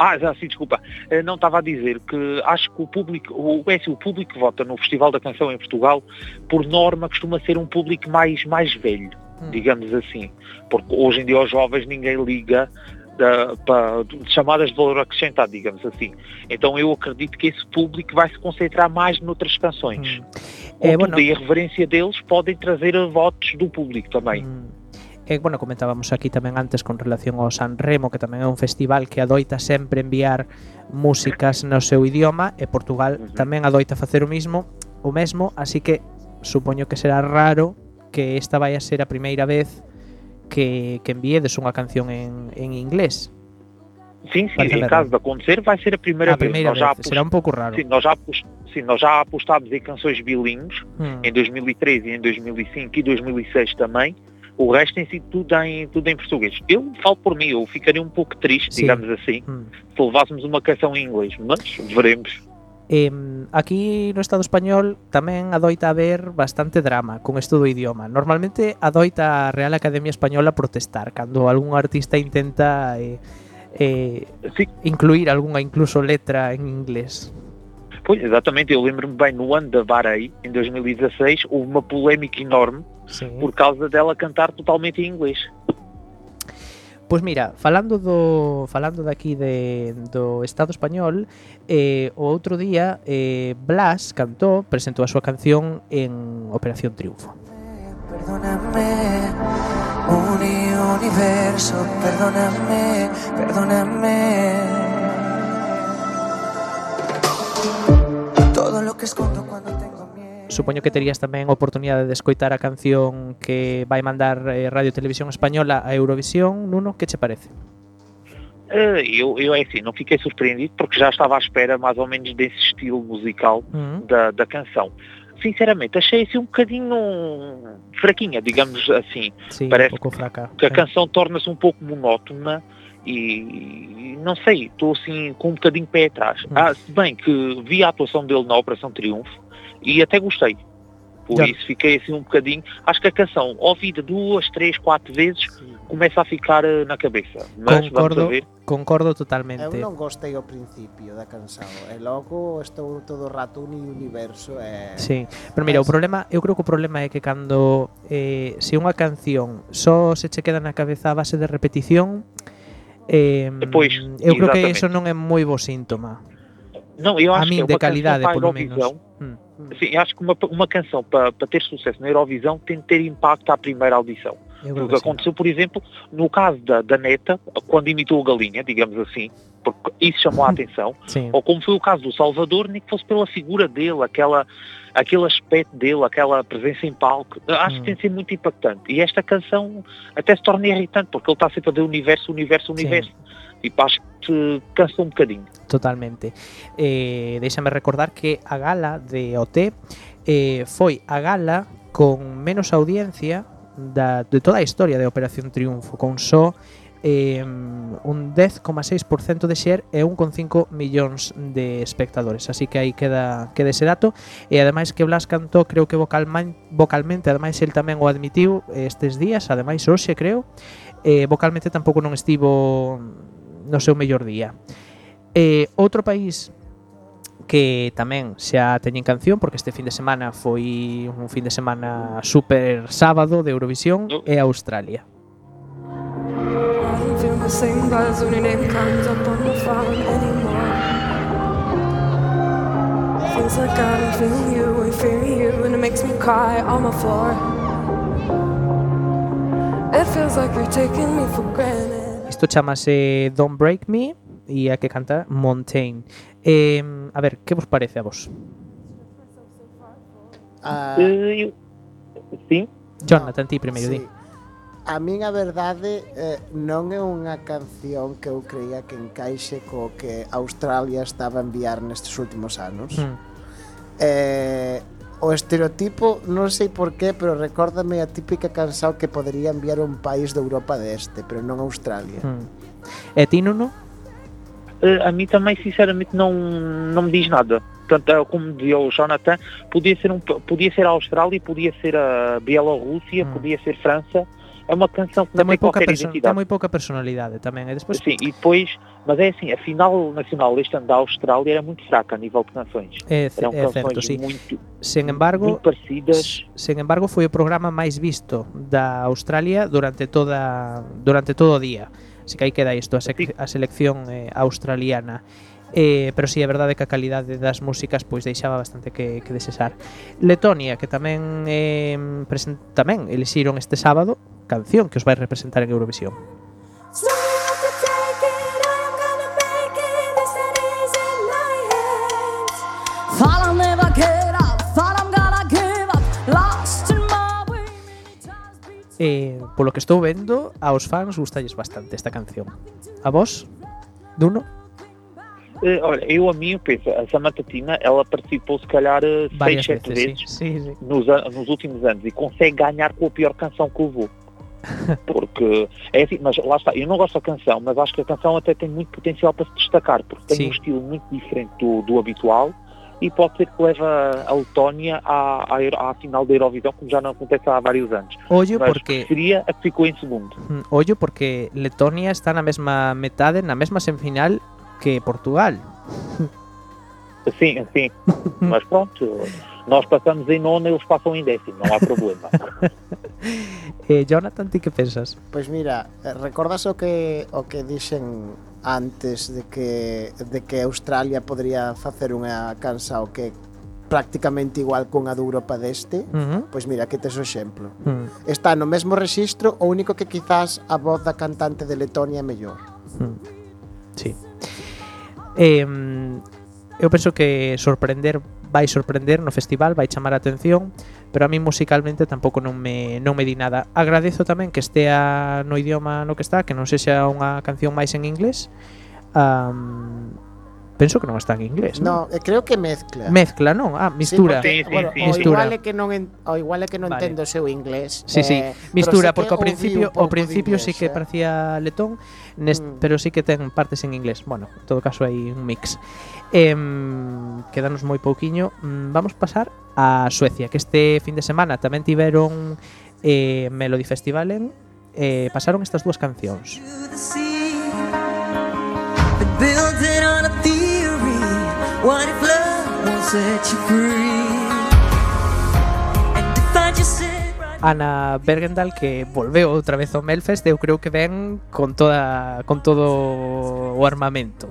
Ah, já, sim, desculpa. Eh, Não estava a dizer que acho que o público, o, é assim, o público que vota no Festival da Canção em Portugal, por norma, costuma ser um público mais, mais velho, Hum. digamos assim. Porque hoje em dia aos jovens ninguém liga da, para chamadas de valor acrescentado, digamos assim. Então eu acredito que esse público vai se concentrar mais noutras canções. Hum. Contudo, Eh, bueno. e a reverência deles podem trazer votos do público também. Mm. E, bueno, comentábamos aquí tamén antes con relación ao San Remo, que tamén é un festival que adoita sempre enviar músicas no seu idioma e Portugal tamén adoita facer o mismo, o mesmo, así que supoño que será raro que esta vai a ser a primeira vez que, que enviedes unha canción en, en inglés. Sim, sim, em caso de acontecer, vai ser a primeira, a primeira vez. vez. Apost... Será un pouco raro. Sim, nós já, apost... sim, nós já apostámos em canções bilíngues hum. em 2013, em 2005 e 2006 também. O resto tem sido tudo em, tudo em português. Eu falo por mim, eu ficaria um pouco triste, Sim. digamos assim, Mm. se levássemos uma canção em inglês, mas veremos. Em, aquí no Estado español tamén adoita haber bastante drama con isto do idioma. Normalmente adoita a Real Academia Española protestar cando algún artista intenta eh, eh, Sim, incluir algunha incluso letra en inglés. pois, exatamente, eu lembro-me bem, no ano da Varei, em 2016, houve uma polémica enorme Sí. por causa dela cantar totalmente em inglês. Pois mira, falando do falando daqui de, do Estado español, eh, o outro día eh, Blas cantou, presentou a súa canción en Operación Triunfo. Perdóname, uni universo, perdóname, perdóname. Todo lo que escondo cuando tengo miedo. Supoño que terías tamén oportunidade de escoitar a canción que vai mandar eh, Radio Televisión Española a Eurovisión, Nuno, que che parece? Eh, eu, eu é assim, não fiquei surpreendido porque já estava à espera mais ou menos desse estilo musical Mm. da, da canção. Sinceramente, achei assim um bocadinho fraquinha, digamos assim. Sí, Parece pouco fraca. Que a Sí. canção torna-se um pouco monótona e não sei, estou assim com um bocadinho pé atrás. Hum. Ah, se bem que vi a atuação dele na Operação Triunfo E até gostei. Por Já. isso fiquei assim um bocadinho. Acho que a canção, ouvida duas, três, quatro vezes, começa a ficar eh, na cabeça. Mas concordo, vamos ver. Concordo totalmente. Eu non gostei ao principio da canção. e logo estou todo rato un universo. E... Sí, pero mira, o problema, eu creo que o problema é que cando eh, se unha canción só se che queda na cabeza a base de repetición, eh, pois, eu creo que eso non é moi bo síntoma. Non, eu acho a min, que de calidade, polo menos. Visión, Mm. Sim, acho que uma, uma canção para, para ter sucesso na Eurovisão tem de ter impacto à primeira audição. Creo O que aconteceu, por exemplo, no caso da, da Neta, quando imitou a galinha, digamos assim, porque isso chamou a atenção, Sí. ou como foi o caso do Salvador, nem que fosse pela figura dele, aquela, aquele aspecto dele, aquela presença em palco, acho Hum. que tem de ser muito impactante. E esta canção até se torna irritante, porque ele está sempre a dizer universo, universo, Sim. e paso que caza un bocadinho. Totalmente. Eh, déxame recordar que a gala de OT eh, foi a gala con menos audiencia da, de toda a historia de Operación Triunfo, con só eh, un 10,6% de share e 1,5 millóns de espectadores. Así que aí queda, queda ese dato. E ademais que Blas cantou, creo que vocalman, vocalmente, ademais el tamén o admitiu eh, estes días, ademais hoxe creo, eh, vocalmente tampouco non estivo no seu mellor día. Eh, outro país que tamén xa teñen canción porque este fin de semana foi un fin de semana super sábado de Eurovisión no. é Australia. Feels like I don't feel you and fear you and it makes me cry on my floor It feels like you're taking me for granted Isto chamase Don't Break Me e a que canta Mountain. Eh, a ver, que vos parece a vos? Ah, uh. Jonathan, ti primeiro, sí. di. A min a verdade eh, non é unha canción que eu creía que encaixe co que Australia estaba a enviar nestes últimos anos. Mm. Eh, o estereotipo, non sei por qué, pero recórdame a típica canción que podería enviar un país de Europa de Este, pero non Australia. Mm. E ti, Nuno? Eh, a mim também, sinceramente, não, não me diz nada. Portanto, é como dizia o Jonathan, podia ser, um, podia ser a Austrália, podia ser a Bielorrússia, Hum. podia ser França. é uma canção que ten moi pouca ten moi pouca personalidade tamén e despois Sim, e depois, mas é assim, a final nacional este ano da Austrália era muito fraca a nível de canções. É, Eram é canções certo, muito, sen embargo, muito parecidas. Sen embargo, foi o programa máis visto da Australia durante toda durante todo o día. Así que aí queda isto, a, sec, a selección eh, australiana. Eh, pero si sí, é verdade que a calidade das músicas pois deixaba bastante que, que desesar. Letonia, que tamén eh, present, tamén elixiron este sábado canción que os vai representar en Eurovisión. Eh, polo que estou vendo, aos fans gustalles bastante esta canción. A vos, Duno? Eh, olha, eu a mim, eu penso, a Samatatina, ela participou se calhar 6, 7 vezes, vezes sim. Sim, sim. Nos, nos últimos anos e consegue ganhar com a pior canção que levou. Porque é assim, mas lá está, eu não gosto da canção, mas acho que a canção até tem muito potencial para se destacar, porque tem Sim. um estilo muito diferente do, do habitual e pode ser que leve a, Letónia à, à, à final da Eurovisão, como já não acontece há vários anos. Ollo mas porque seria a que ficou em segundo. Mm, Ollo porque Letonia está na mesma metade, na mesma semifinal que Portugal. Sim, sim. mas pronto, Nós passamos em nono, eles passam em décimo, não há problema. eh, Jonathan, ti que pensas? Pois pues mira, eh, recordas o que o que dixen antes de que de que Australia podría facer unha cansa o que prácticamente igual con a de Europa deste, uh -huh. pois mira, que tes o exemplo. Uh -huh. Está no mesmo rexistro, o único que quizás a voz da cantante de Letonia é mellor. Uh -huh. Sí. Eh, eu penso que sorprender vai sorprender no festival, vai chamar a atención, pero a mí musicalmente tampouco non me, non me di nada. Agradezo tamén que estea no idioma no que está, que non sexa unha canción máis en inglés, um, penso que non está en inglés. No, non? creo que mezcla. Mezcla, non? Ah, mistura. Sí, porque, sí, sí, bueno, sí, mistura. O igual é que non o igual é que non vale. entendo o seu inglés. Sí, sí, eh, mistura porque ao principio ao principio inglés, sí que eh? parecía letón, nest, mm. pero sí que ten partes en inglés. Bueno, en todo caso hai un mix. Eh, quedanos moi pouquiño. Mm, vamos pasar a Suecia, que este fin de semana tamén tiveron eh, Melody Festival en eh, pasaron estas dúas cancións. Ana Bergendal que volveu outra vez ao Melfest, eu creo que ven con toda con todo o armamento.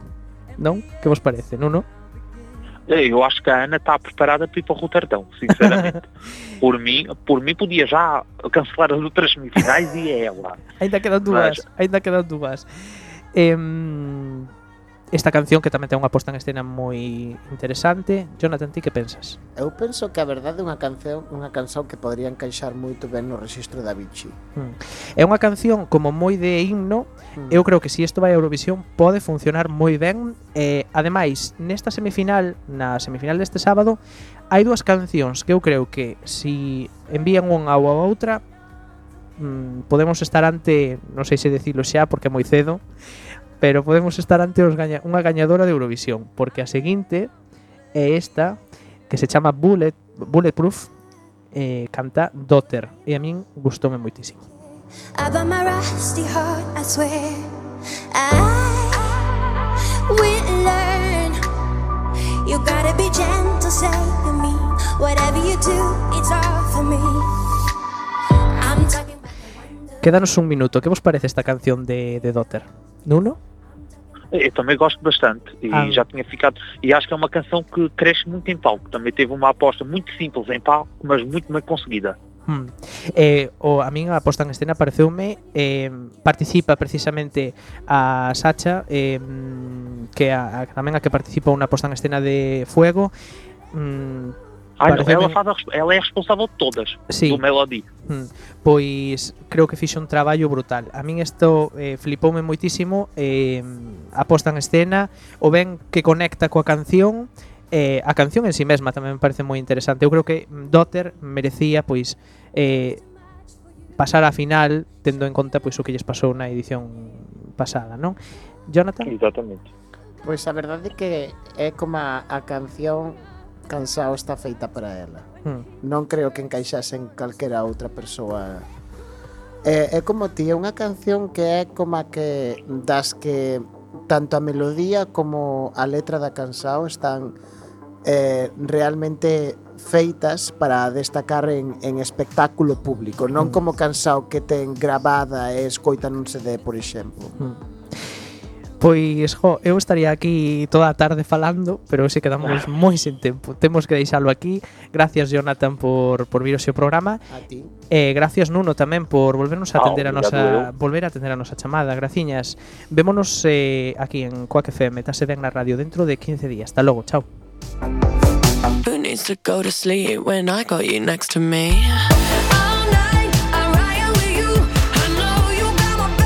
Non? Que vos parece, non? non? Eh, eu acho que a Ana está preparada para ir para o Roterdão, sinceramente. por mim, por mim podia já cancelar as outras semifinais e é ela. Ainda quedan dúas, Mas... ainda quedan dúas. Um, esta canción que tamén ten unha posta en escena moi interesante. Jonathan, ti que pensas? Eu penso que a verdade é unha canción, unha canción que podría encaixar moito ben no rexistro da Vichy. Mm. É unha canción como moi de himno. Mm. Eu creo que se si isto vai a Eurovisión pode funcionar moi ben. Eh, ademais, nesta semifinal, na semifinal deste sábado, hai dúas cancións que eu creo que se si envían unha ou a outra, mm, podemos estar ante, non sei se dicilo xa porque é moi cedo, pero podemos estar ante os gaña, unha gañadora de Eurovisión, porque a seguinte é esta que se chama Bullet Bulletproof eh, canta Daughter e a min gustoume moitísimo. About my rusty heart, I swear I will learn. You gotta be gentle, say to me. Whatever you do, it's all for me. I'm talking about Quédanos un minuto, que vos parece esta canción de, de Daughter? Nuno? Eu também gosto bastante e Ah. já tinha ficado. E acho que é uma canção que cresce muito em palco. Também teve uma aposta muito simples em palco, mas muito bem conseguida. Hmm. Eh, o a min a posta en escena pareceume eh, participa precisamente a Sacha eh, que a, a, tamén a que participa unha posta en escena de Fuego mm, Ah, non, ela, faz a, ela é a responsável de todas, sí. do Melody. Hmm. Pois creo que fixo un traballo brutal. A min isto eh, flipoume moitísimo, eh, aposta en escena, o ben que conecta coa canción, eh, a canción en sí mesma tamén me parece moi interesante. Eu creo que Dotter merecía pois eh, pasar a final tendo en conta pois o que lles pasou na edición pasada, non? Jonathan? Exactamente. Pois a verdade é que é como a, a canción Cansao está feita para ela. Hmm. Non creo que encaixase en calquera outra persoa. É, é como ti, é unha canción que é como a que das que tanto a melodía como a letra da Cansao están eh, realmente feitas para destacar en, en espectáculo público, non hmm. como Cansao que ten gravada e escoita nun CD, por exemplo. Hmm. Pois, jo, eu estaría aquí toda a tarde falando, pero se quedamos moi sen tempo. Temos que deixalo aquí. Gracias, Jonathan, por, por vir ao seu programa. A ti. Eh, gracias, Nuno, tamén por volvernos a ah, atender ah, a nosa volver a atender a nosa chamada. Graciñas. Vémonos eh, aquí en Coac FM, tase ben na radio dentro de 15 días. Hasta logo, chao. Who needs to go to sleep when I got you next to me?